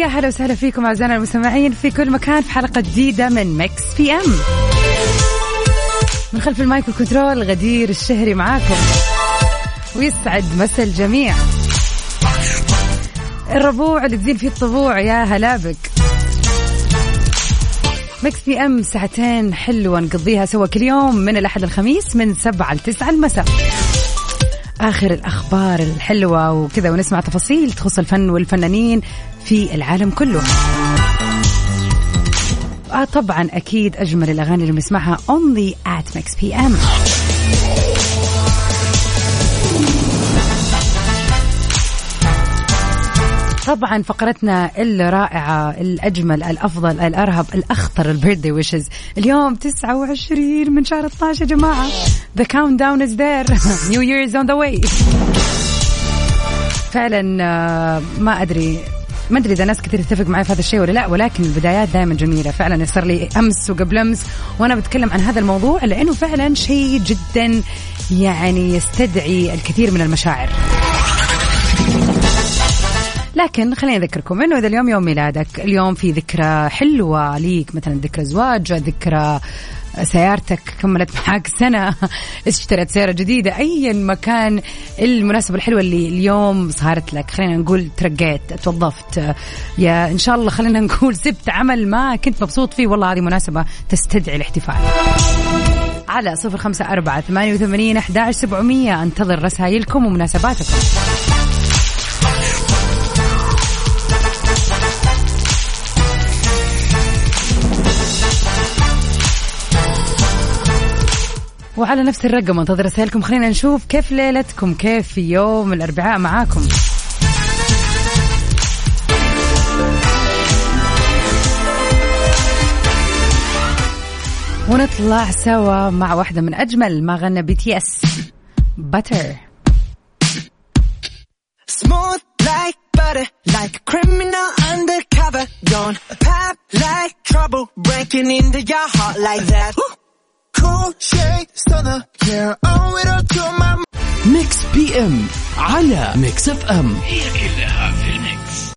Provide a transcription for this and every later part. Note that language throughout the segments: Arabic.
ويا هلا وسهلا فيكم أعزائنا المستمعين في كل مكان في حلقة جديدة من Mix PM من خلف ال mic وال control غدير الشهري معاكم. ويسعد مسا الجميع. الربوع اللي تزين فيه الطبوع يا هلا بك. Mix PM ساعتين حلوة نقضيها سوا كل يوم من الأحد الخميس من سبعة لتسعة المساء. آخر الأخبار الحلوة وكذا ونسمع تفاصيل تخص الفن والفنانين في العالم كله. آه طبعا أكيد أجمل الأغاني اللي بنسمعها only at Mix PM طبعا فقرتنا الرائعة الأجمل الأفضل الأرهب الأخطر ال birthday wishes. اليوم 29 من شهر 12 يا جماعة. The countdown is there. New Year is on the way. فعلا آه، ما أدري ما أدري إذا ناس كثير تتفق معي في هذا الشيء ولا لا ولكن البدايات دائما جميلة. فعلا صار لي أمس وقبل أمس وأنا بتكلم عن هذا الموضوع لأنه فعلا شيء جدا يعني يستدعي الكثير من المشاعر. لكن خليني أذكركم إنه إذا اليوم يوم ميلادك اليوم في ذكرى حلوة ليك مثلا ذكرى زواج ذكرى سيارتك كملت معك سنة اشتريت سيارة جديدة أيا مكان المناسبة الحلوة اللي اليوم صارت لك. خلينا نقول ترقيت توظفت. يا إن شاء الله خلينا نقول سبت عمل ما كنت مبسوط فيه والله هذه مناسبة تستدعي الاحتفال. على صفر خمسة أربعة ثمانية وثمانين أحد سبعمية أنتظر رسائلكم ومناسباتكم. وعلى نفس الرقم انتظر رسائلكم خلينا نشوف كيف ليلتكم كيف في يوم الأربعاء معاكم ونطلع سوا مع واحدة من أجمل ما غنى BTS Butter Smooth like butter, like a criminal undercover. Gon' pop like trouble, breaking into your heart like that. Cool shade stunner, yeah, owe it all to my Mix PM على Mix FM هي كلها في ال mix.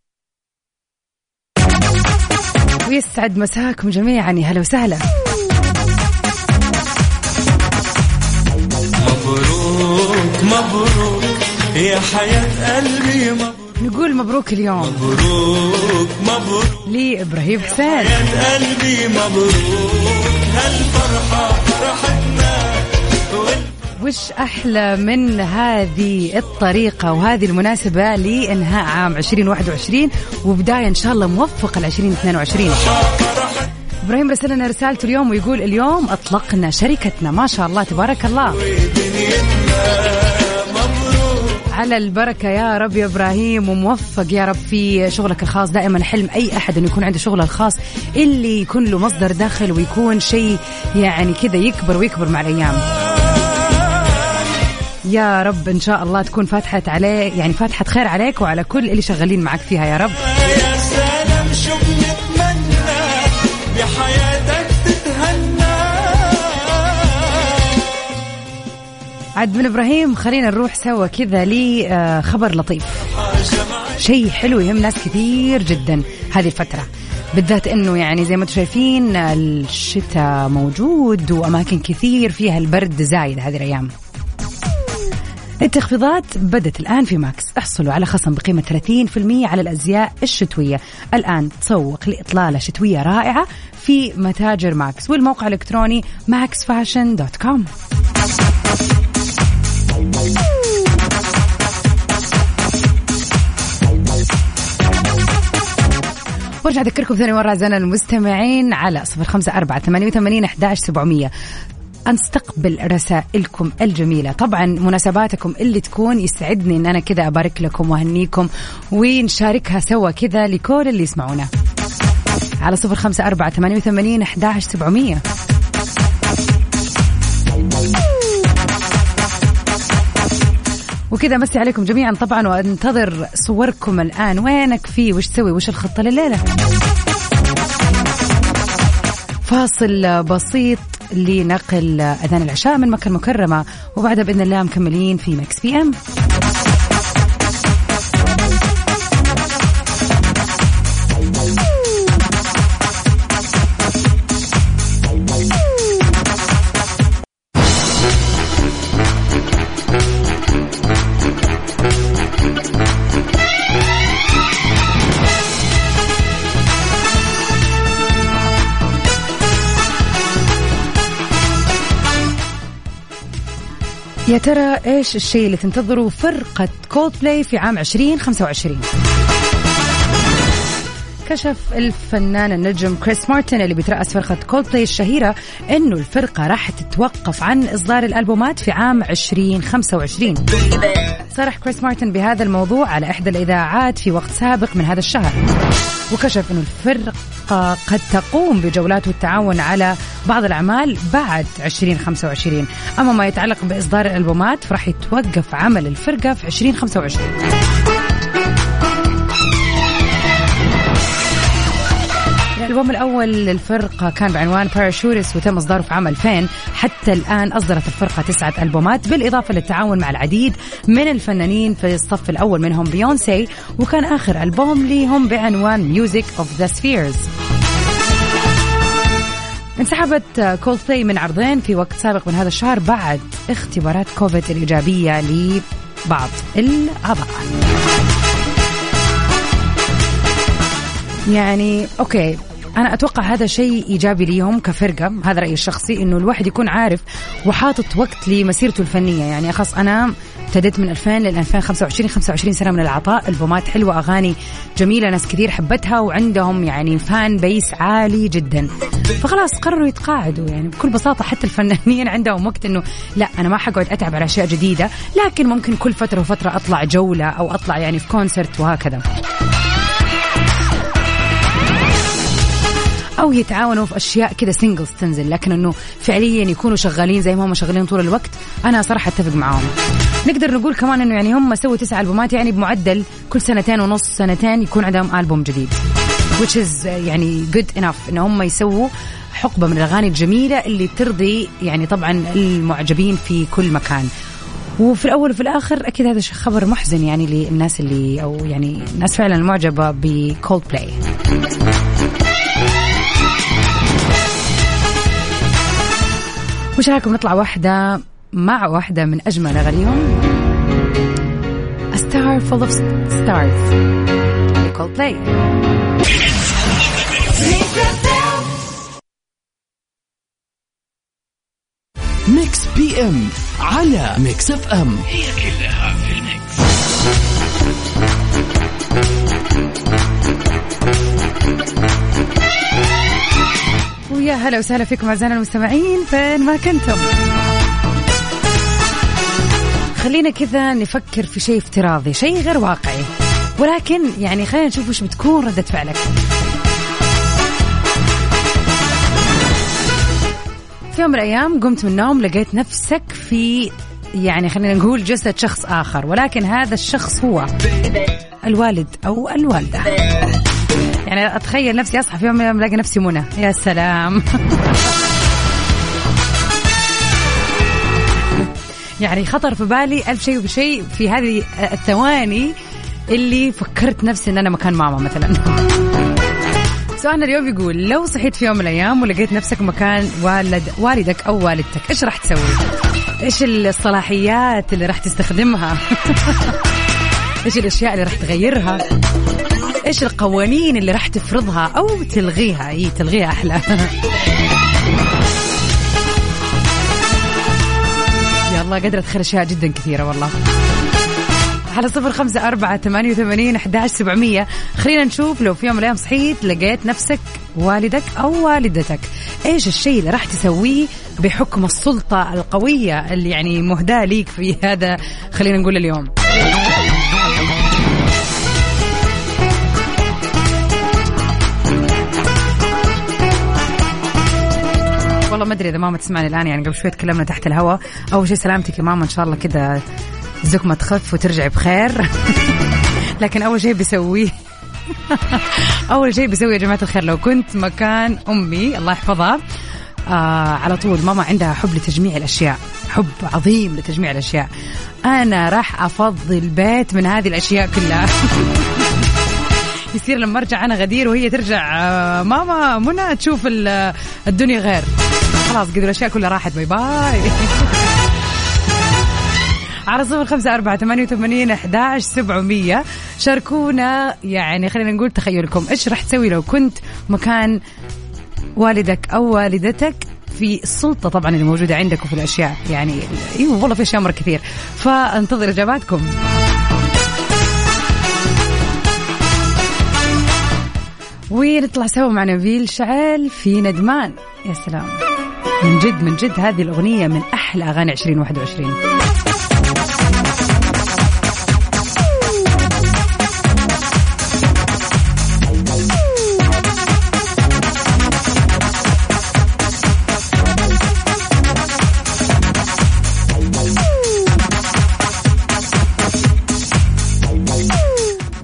ويسعد مساكم جميعا. يا هلا وسهلا. مبروك مبروك يا حياة قلبي مبروك. نقول مبروك اليوم. مبروك مبروك. لإبراهيم حسين. حياة قلبي مبروك هالفرحة فرحتنا. وش أحلى من هذه الطريقة وهذه المناسبة لإنهاء عام 2021 وبداية إن شاء الله موفقة ل 2022 إبراهيم رسل لنا رسالته اليوم ويقول اليوم أطلقنا شركتنا. ما شاء الله تبارك الله. على البركة يا رب يا إبراهيم وموفق يا رب في شغلك الخاص. دائما حلم أي أحد أنه يكون عنده شغله الخاص اللي يكون له مصدر دخل ويكون شيء يعني كذا يكبر ويكبر مع الأيام. يا رب إن شاء الله تكون فاتحة عليه يعني فاتحة خير عليك وعلى كل اللي شغالين معك فيها يا رب. عاد من إبراهيم خلينا نروح سوا كذا لخبر لطيف. شيء حلو يهم ناس كثير جدا هذه الفترة. بالذات إنه يعني زي ما أنتم شايفين الشتاء موجود وأماكن كثير فيها البرد زايد هذه الأيام. التخفيضات بدت الآن في Max. احصلوا على خصم بقيمة 30% على الأزياء الشتوية. الآن تسوق لإطلالة شتوية رائعة في متاجر Max والموقع الإلكتروني maxfashion.com وارجع اذكركم ثاني مرة أعزائنا المستمعين على صفر خمسة أربعة ثمانية وثمانين احداش سبعمئه نستقبل رسائلكم الجميلة. طبعا مناسباتكم اللي تكون يسعدني إن أنا كذا أبارك لكم وأهنيكم ونشاركها سوا كذا لكل اللي يسمعونا. على صفر خمسة أربعة ثمانية وثمانين أحداش سبعمية. وكذا مسي عليكم جميعا. طبعا وانتظر صوركم الآن. وينك فيه وش تسوي؟ وش الخطة لليلة؟ فاصل بسيط لنقل أذان العشاء من مكة المكرمة وبعدها بإذن الله مكملين في مكس بي أم. ترى إيش الشيء اللي تنتظره فرقة كولد بلاي في عام 2025 كشف الفنان النجم كريس مارتن اللي بيترأس فرقة كولد بلاي الشهيرة إنه الفرقة راح تتوقف عن إصدار الألبومات في عام 2025 صرح كريس مارتن بهذا الموضوع على إحدى الإذاعات في وقت سابق من هذا الشهر وكشف إنه الفرقة قد تقوم بجولات والتعاون على بعض الأعمال بعد 2025 أما ما يتعلق بإصدار الألبومات فراح يتوقف عمل الفرقة في 2025 الألبوم الأول للفرقة كان بعنوان Parachutes وتم إصداره في عام 2000 حتى الآن أصدرت الفرقة تسعة ألبومات بالإضافة للتعاون مع العديد من الفنانين في الصف الأول منهم بيونسي وكان آخر ألبوم لهم بعنوان Music of the Spheres انسحبت كولد بلاي من عرضين في وقت سابق من هذا الشهر بعد اختبارات كوفيد الإيجابية لبعض الأعضاء. يعني okay. أنا أتوقع هذا شيء إيجابي ليهم كفرقة هذا رأيي الشخصي إنه الواحد يكون عارف وحاطط وقت لمسيرته الفنية. يعني خلاص أنا ابتديت من 2000 ل 2025 25 سنة من العطاء ألبومات حلوة أغاني جميلة ناس كثير حبتها وعندهم يعني fan base عالي جدا. فخلاص قرروا يتقاعدوا يعني بكل بساطة حتى الفنانين عندهم وقت إنه لا أنا ما حقعد أتعب على أشياء جديدة لكن ممكن كل فترة وفترة أطلع جولة أو أطلع يعني في كونسرت وهكذا. أو يتعاونوا في أشياء كذا سingles تنزل لكن إنه فعليا يكونوا شغالين زي ما هم شغالين طول الوقت أنا صراحة أتفق معاهم. نقدر نقول كمان إنه يعني هم سووا تسع ألبومات يعني بمعدل كل سنتين ونص سنتين يكون عندهم ألبوم جديد. Which is يعني good enough إن هم يسووا حقبة من الأغاني الجميلة اللي ترضي يعني طبعا المعجبين في كل مكان. وفي الأول وفي الآخر أكيد هذا خبر محزن يعني للناس اللي أو يعني الناس فعلا المعجبة بكولد بلاي وش رايكم نطلع واحدة مع واحدة من أجمل أغانيهم. A Sky Full of Stars. Coldplay. Mix PM على Mix FM هي كلها في ال mix. ويا هلا وسهلا فيكم أعزائنا المستمعين فين ما كنتم. خلينا كذا نفكر في شيء افتراضي شيء غير واقعي. ولكن يعني خلينا نشوف وش بتكون ردة فعلك. في يوم من الأيام قمت من النوم لقيت نفسك في يعني خلينا نقول جسد شخص آخر ولكن هذا الشخص هو الوالد أو الوالدة. يعني أتخيل نفسي أصحى في يوم من الأيام ألاقي نفسي منى يا سلام يعني خطر في بالي ألف شيء وشيء في هذه الثواني اللي فكرت نفسي إن أنا مكان ماما مثلا سؤالنا اليوم يقول لو صحيت في يوم من الأيام ولقيت نفسك مكان والد والدك أو والدتك إيش راح تسوي؟ إيش الصلاحيات اللي راح تستخدمها؟ إيش الأشياء اللي راح تغيرها؟ إيش القوانين اللي راح تفرضها أو تلغيها؟ إي تلغيها أحلى. يلا قادرة اتخيل أشياء جدا كثيرة والله. على صفر خمسة أربعة ثمانية وثمانين أحداش سبعمية. خلينا نشوف لو في يوم من الأيام صحيت لقيت نفسك والدك أو والدتك. إيش الشيء اللي راح تسويه بحكم السلطة القوية اللي يعني مهداة ليك في هذا خلينا نقول اليوم؟ ما أدري إذا ماما تسمعني الآن يعني قبل شوي تكلمنا تحت الهواء. أول شيء سلامتك يا ماما إن شاء الله كذا الزكمه تخف وترجعي بخير. لكن أول شيء بسويه أول شيء بسويه يا جماعة الخير لو كنت مكان أمي الله يحفظها آه على طول ماما عندها حب لتجميع الأشياء حب عظيم لتجميع الأشياء. أنا راح افضي البيت من هذه الأشياء كلها. يصير لما أرجع أنا غدير وهي ترجع آه، ماما منى تشوف ال- الدنيا غير. خلاص قد الأشياء كلها راحت. باي باي على صفر خمسة أربعة ثمانية وثمانين أحداش سبعمية. شاركونا يعني خلينا نقول تخيلكم. إيش راح تسوي لو كنت مكان والدك أو والدتك في السلطة طبعا اللي موجودة عندك وفي الأشياء؟ يعني إيوه والله في أشياء مرة كثير. فانتظر إجاباتكم. ونطلع سوا مع نبيل شعل في ندمان. يا سلام. من جد من جد هذه الأغنية من أحلى أغاني 2021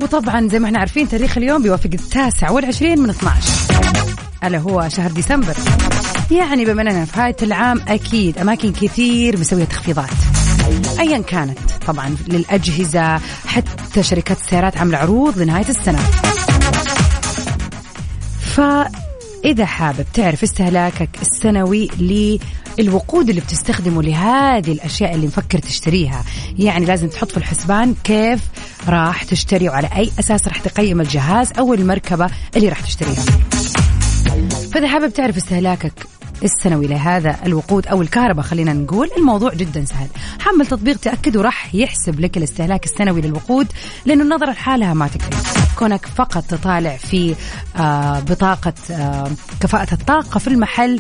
وطبعا زي ما إحنا عارفين تاريخ اليوم بيوافق التاسع والعشرين من 12 ألا هو شهر ديسمبر. يعني بما أننا في نهاية العام أكيد أماكن كثير مسوية تخفيضات. أيا كانت طبعا للأجهزة حتى شركات السيارات عاملة عروض لنهاية السنة. فإذا حابب تعرف استهلاكك السنوي للوقود اللي بتستخدمه لهذه الأشياء اللي مفكر تشتريها يعني لازم تحط في الحسبان كيف راح تشتري وعلى أي أساس راح تقيم الجهاز أو المركبة اللي راح تشتريها. فإذا حابب تعرف استهلاكك السنوي لهذا الوقود أو الكهرباء. خلينا نقول الموضوع جدا سهل. حمل تطبيق تأكد وراح يحسب لك الاستهلاك السنوي للوقود لأنه النظرة لحالها ما تكفي. كونك فقط تطالع في آه بطاقة آه كفاءة الطاقة في المحل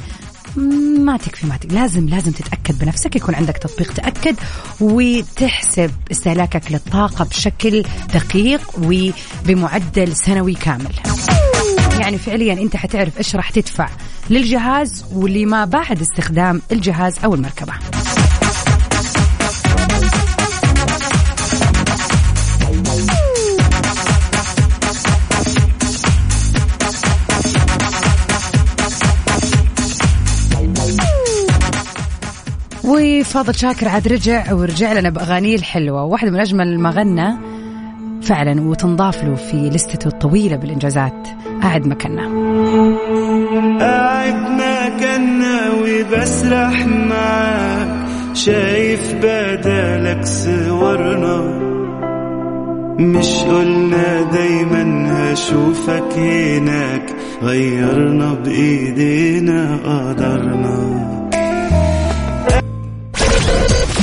ما تكفي ما تكفي. لازم لازم تتأكد بنفسك. يكون عندك تطبيق تأكد وتحسب استهلاكك للطاقة بشكل دقيق وبمعدل سنوي كامل. يعني فعليا أنت حتعرف إيش راح تدفع للجهاز ولما بعد استخدام الجهاز أو المركبة. وفاضل شاكر عاد رجع ورجع لنا بأغانيه الحلوة واحدة من أجمل ما غنى فعلا وتنضاف له في لستته الطويلة بالإنجازات. قاعد مكاننا. قاعد مكاننا وبسرح معاك شايف بدالك صورنا. مش قلنا دايما هشوفك هناك غيرنا بإيدينا قدرنا.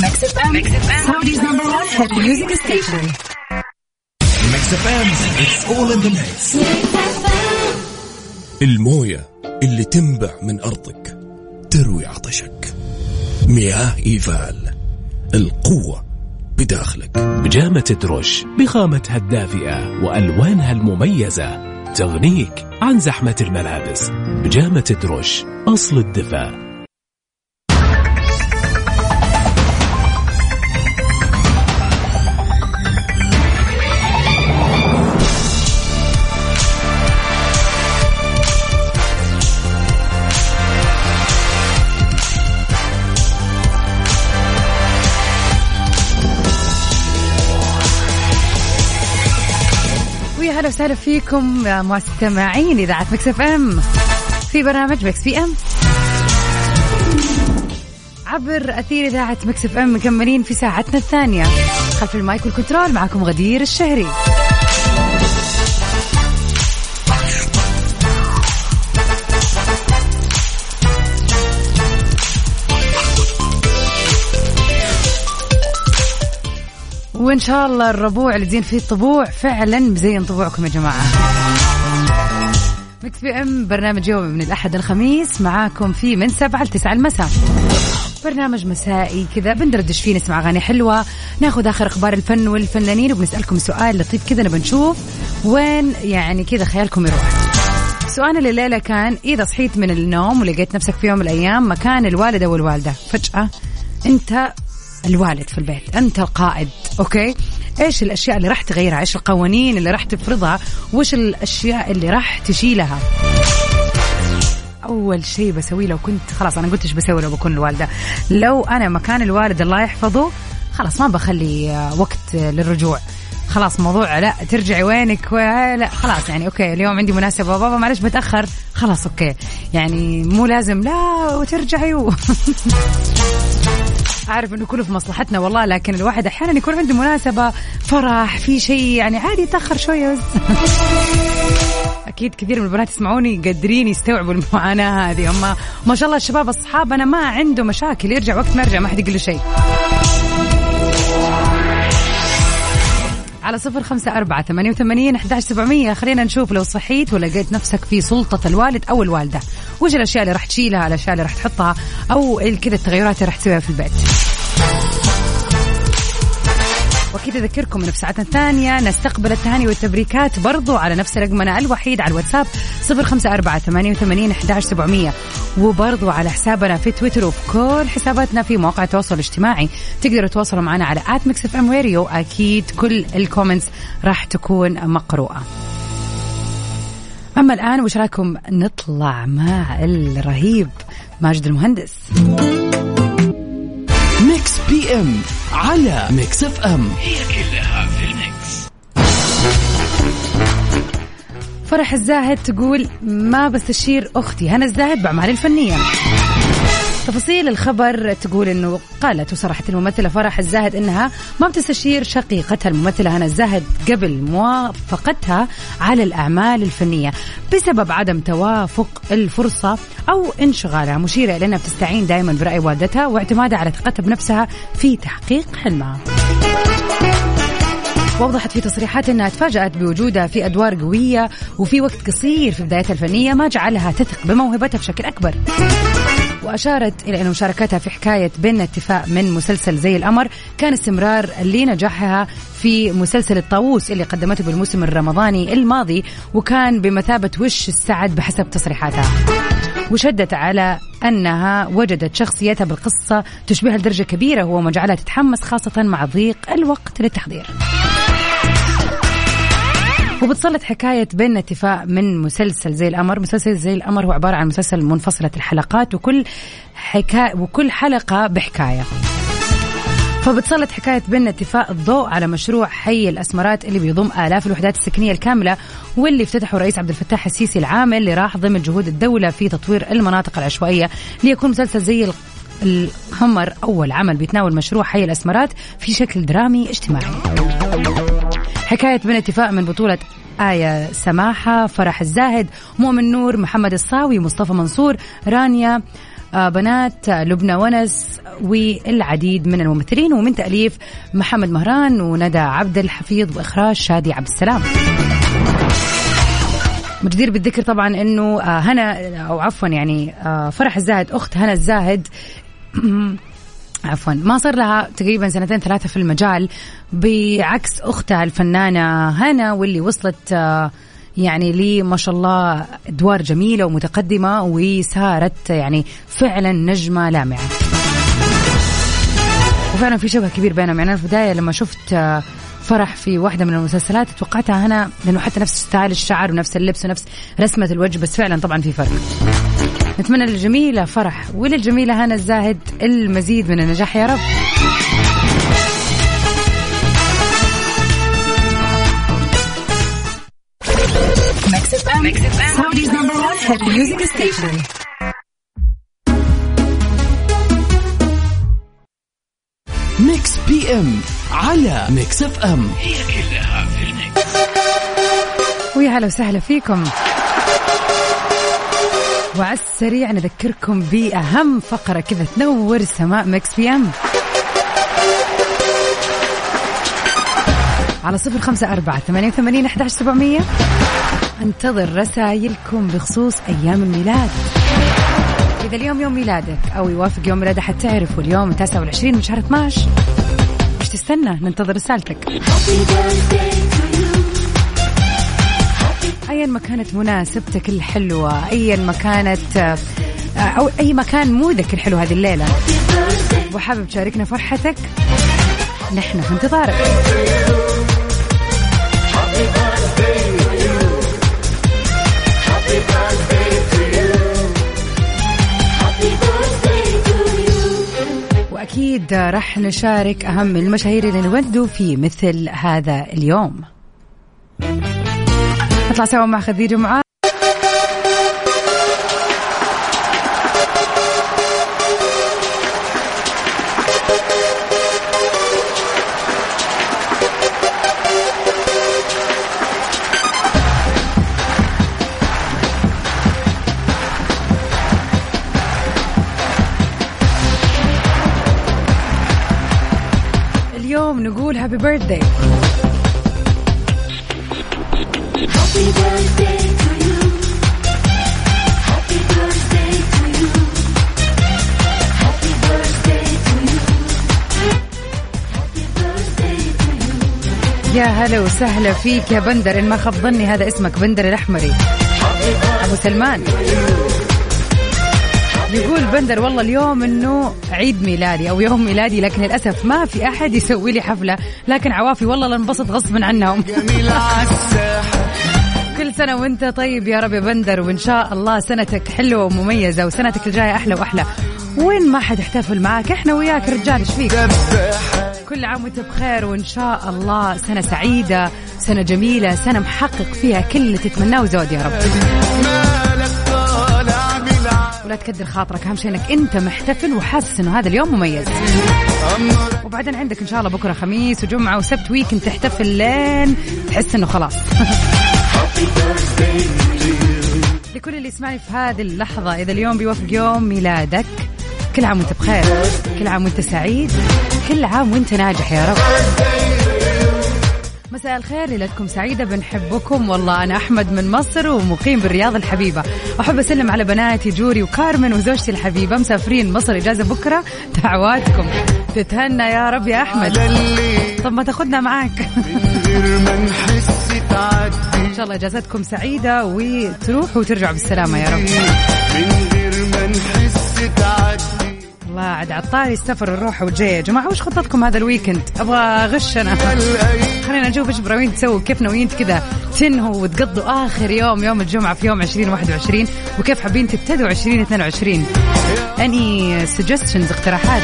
Mix FM it's all in the mix الموية اللي تنبع من أرضك تروي عطشك. مياه إيفال القوة بداخلك. بجامة دروش بخامتها الدافئة وألوانها المميزة تغنيك عن زحمة الملابس. بجامة دروش أصل الدفا. وسهلا فيكم يا مستمعين إذاعة Mix FM. في برنامج Mix PM. عبر أثير إذاعة Mix FM مكملين في ساعتنا الثانية. خلف المايك والكنترول معكم غدير الشهري. وان شاء الله الربوع اللي زين فيه الطبوع فعلا مزين طبوعكم يا جماعة. Mix PM برنامج يومي من الأحد الخميس. معاكم فيه من سبعة ل 9 المساء. برنامج مسائي كذا. بندردش فيه نسمع أغاني حلوة. ناخذ آخر أخبار الفن والفنانين وبنسألكم سؤال لطيف كذا نبى نشوف وين يعني كذا خيالكم يروح. سؤالنا الليلة كان إذا صحيت من النوم ولقيت نفسك في يوم من الأيام مكان الوالدة فجأة أنت الوالد في البيت. أنت القائد okay؟ إيش الأشياء اللي راح تغيرها؟ إيش القوانين اللي راح تفرضها؟ وايش الأشياء اللي راح تشيلها أول شيء بسويه لو كنت خلاص أنا قلت إيش بسوي لو بكون الوالدة. لو أنا مكان الوالد الله يحفظه خلاص ما بخلي وقت للرجوع. خلاص موضوع لا ترجعي وينك؟ لا خلاص يعني okay اليوم عندي مناسبة. بابا معلش بتأخر. خلاص okay. يعني مو لازم لا وترجعي و... عارف إنه كله في مصلحتنا والله لكن الواحد أحيانا يكون عنده مناسبة فرح في شيء يعني عادي يتأخر شوية بس. أكيد كثير من البنات يسمعوني قادرين يستوعبوا المعاناة هذه. هم ما شاء الله الشباب أصحاب أنا ما عنده مشاكل يرجع وقت ما يرجع ما حد يقول له شيء. على صفر خمسة أربعة ثمانية وثمانين أحداش سبعمية. خلينا نشوف لو صحيت ولقيت نفسك في سلطة الوالد أو الوالدة. وش الأشياء اللي راح تشيلها الأشياء اللي راح تحطها أو كذا التغيرات اللي راح تسويها في البيت. واكيد أذكركم إنه في ساعتنا الثانية نستقبل التهاني والتبريكات برضو على نفس رقمنا الوحيد على الواتساب 054 88 11700 وبرضو على حسابنا في تويتر وفي كل حساباتنا في مواقع التواصل الاجتماعي. تقدروا تتواصلوا معنا على at Mix FM Radio. أكيد كل ال comments راح تكون مقروءة. أما الآن وش رأيكم؟ نطلع مع الرهيب ماجد المهندس. Mix PM على Mix FM. فرح الزاهد تقول ما بستشير أختي هنا الزاهد بأعمال الفنية تفاصيل الخبر تقول إنه قالت وصرحت الممثلة فرح الزاهد إنها ما بتستشير شقيقتها الممثلة هنا الزاهد قبل موافقتها على الأعمال الفنية بسبب عدم توافق الفرصة أو انشغالها مشيرة إلى انها بتستعين دائما برأي والدتها واعتمادها على ثقتها بنفسها في تحقيق حلمها. وضحت في تصريحات إنها تفاجأت بوجودها في أدوار قوية وفي وقت قصير في بدايتها الفنية ما جعلها تثق بموهبتها بشكل أكبر. وأشارت إلى أن مشاركتها في حكاية بيننا اتفاق من مسلسل زي القمر كان استمرار لنجاحها في مسلسل الطاووس اللي قدمته بالموسم الرمضاني الماضي وكان بمثابة وش السعد بحسب تصريحاتها وشدت على أنها وجدت شخصيتها بالقصة تشبهها لدرجة كبيرة وهو ما جعلها تتحمس خاصة مع ضيق الوقت للتحضير وبتسلط حكاية بين اتفاق من مسلسل زي القمر. مسلسل زي القمر هو عبارة عن مسلسل منفصلة الحلقات وكل حكاية وكل حلقة بحكاية. فبتسلط حكاية بين اتفاق الضوء على مشروع حي الأسمرات اللي بيضم آلاف الوحدات السكنية الكاملة واللي افتتحه الرئيس عبد الفتاح السيسي العام اللي راح ضمن جهود الدولة في تطوير المناطق العشوائية. ليكون مسلسل زي القمر أول عمل بيتناول مشروع حي الأسمرات في شكل درامي اجتماعي. حكاية من اتفاق من بطولة آية سماحة فرح الزاهد مؤمن نور محمد الصاوي مصطفى منصور رانيا آه، بنات لبنى ونس والعديد من الممثلين ومن تأليف محمد مهران وندى عبد الحفيظ وإخراج شادي عبد السلام. مجدير بالذكر طبعا إنه آه، هنا أو عفوا يعني آه، فرح الزاهد أخت هنا الزاهد عفوا. ما صار لها تقريبا سنتين ثلاثة في المجال بعكس أختها الفنانة هنا واللي وصلت آه، يعني لي ما شاء الله أدوار جميلة ومتقدمة وصارت يعني فعلا نجمة لامعة. وفعلا في شبه كبير بينهم. يعني أنا في البداية لما شفت آه، فرح في واحدة من المسلسلات توقعتها هنا لأنه حتى نفس ستايل الشعر ونفس اللبس ونفس رسمة الوجه بس فعلا طبعا في فرق. نتمنى للجميلة فرح وللجميلة هنا الزاهد المزيد من النجاح يا رب. Mix PM على Mix FM هي كلها في ال mix ويا هلا وسهلا فيكم. وعلى السريع نذكركم بأهم فقرة كذا تنور سماء Mix PM. على صفر خمسة أربعة ثمانية وثمانين أحداش سبعمية. أنتظر رسائلكم بخصوص أيام الميلاد. إذا اليوم يوم ميلادك أو يوافق يوم ميلاد أحد تعرف واليوم 29 من شهر 12 مش تستنى؟ ننتظر رسالتك. ايا ما كانت مناسبتك الحلوة ايا ما كانت آه، أو أي مكان مودك الحلو هذه الليلة. وحابب تشاركنا فرحتك؟ نحن في انتظارك. وأكيد راح نشارك أهم المشاهير اللي نودوا في مثل هذا اليوم. نطلع سوا مع خديجة معاذ. اليوم نقول هابي بيرثداي يا هلا وسهلا فيك يا بندر. إن ما خاب ظني هذا اسمك بندر الأحمري. أبو سلمان. يقول بندر والله اليوم إنه عيد ميلادي أو يوم ميلادي لكن للأسف ما في أحد يسوي لي حفلة. لكن عوافي والله لنبسط غصبا عنهم. كل سنة وانت طيب يا رب يا بندر وإن شاء الله سنتك حلوة ومميزة وسنتك الجاية أحلى وأحلى. وين ما حد احتفل معاك إحنا وياك رجال إيش فيك؟ كل عام وانت بخير وإن شاء الله سنة سعيدة سنة جميلة سنة محقق فيها كل اللي تتمناه وزود يا رب. ولا تكدر خاطرك أهم شيء إنك أنت محتفل وحاسس إنه هذا اليوم مميز. وبعدين عندك إن شاء الله بكرة خميس وجمعة وسبت ويكند تحتفل لين تحس إنه خلاص. لكل اللي يسمعني في هذه اللحظة إذا اليوم بيوافق يوم ميلادك كل عام وأنت بخير كل عام وأنت سعيد كل عام وأنت ناجح يا رب. مساء الخير ليلتكم سعيدة بنحبكم. والله أنا أحمد من مصر ومقيم بالرياض الحبيبة. أحب أسلم على بناتي جوري وكارمن وزوجتي الحبيبة مسافرين مصر إجازة بكرة دعواتكم. تتهنى يا رب يا أحمد. طب ما تاخدنا معاك. إن شاء الله إجازتكم سعيدة وتروحوا وترجعوا بالسلامة يا رب. الله عاد عطاري السفر الروحة والجاية يا جماعة. وش خطتكم هذا الويكند؟ أبغى أغش أنا. خلينا نشوف إيش براوين تسووا كيف ناويين كذا. تنهوا وتقضوا آخر يوم يوم الجمعة في يوم 2021 وكيف حابين تبتدوا 2022 أني suggestions اقتراحات؟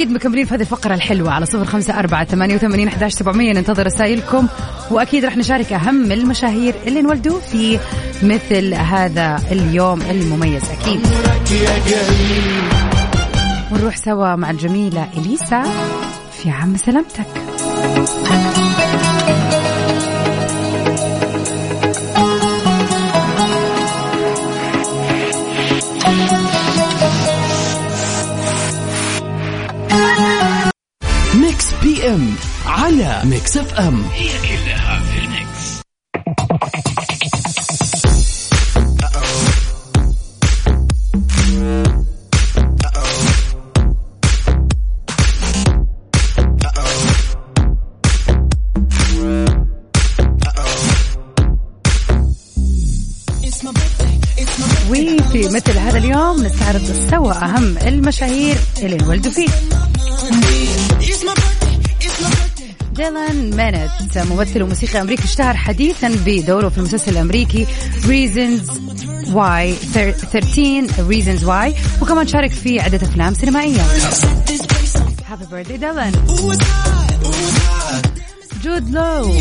أكيد مكملين في هذه الفقرة الحلوة على صفر خمسة أربعة ثمانية وثمانين أحداش سبعمية. ننتظر رسائلكم. وأكيد رح نشارك أهم المشاهير اللي انولدوا في مثل هذا اليوم المميز أكيد. ونروح سوا مع الجميلة إليسا في عم سلامتك. ام على ميكس اف ام وفي مثل هذا اليوم نستعرض سوا أهم المشاهير اللي انولدوا فيه. ديلان مينيت ممثل وموسيقي أمريكي اشتهر حديثا بدوره في المسلسل الأمريكي Reasons Why 13 Reasons Why وكمان شارك في عدة أفلام سينمائية. Happy birthday ديلان. جود لو.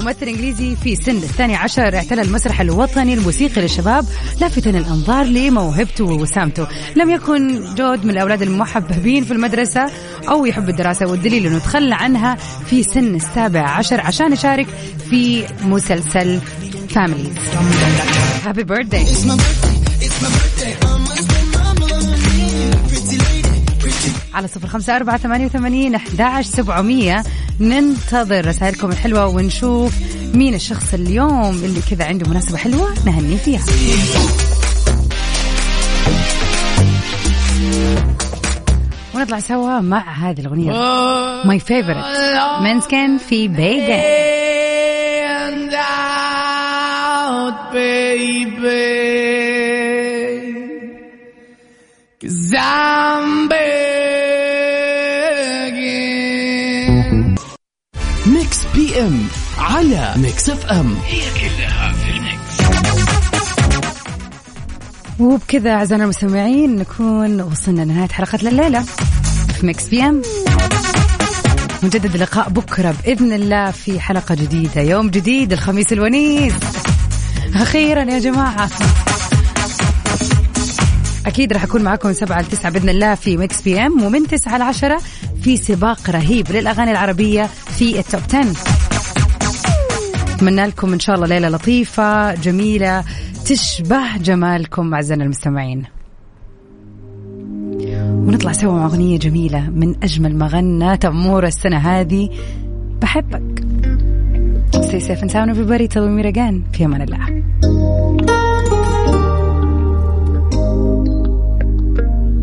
ممثل إنجليزي في سن الثاني عشر اعتلى المسرح الوطني الموسيقي للشباب لافتا الأنظار لموهبته ووسامته. لم يكن جود من الأولاد المحببين في المدرسة أو يحب الدراسة والدليل أنه تخلى عنها في سن السابع عشر عشان يشارك في مسلسل Families happy birthday على صفر خمسة أربعة ثمانية وثمانين أحداش سبعمية. ننتظر رسائلكم الحلوة ونشوف مين الشخص اليوم اللي كذا عنده مناسبة حلوة نهني فيها. ونطلع سوا مع هذه الأغنية. ماي فيفورت منسكن في بيجن baby. Cause I'm على Mix FM وبكذا أعزائنا المستمعين نكون وصلنا لنهاية حلقتنا الليلة في Mix PM مجدد اللقاء بكرة بإذن الله في حلقة جديدة. يوم جديد الخميس الونيس. أخيرا يا جماعة. أكيد راح أكون معكم من سبعة لتسعة بإذن الله في Mix PM ومن تسعة لعشرة في سباق رهيب للأغاني العربية في التوب 10 أتمنى لكم إن شاء الله ليلة لطيفة جميلة تشبه جمالكم أعزائنا المستمعين. ونطلع سوا مع أغنية جميلة من أجمل ما غنى تأمور السنة هذه. بحبك. Stay safe and sound everybody. Till we meet again. في أمان الله.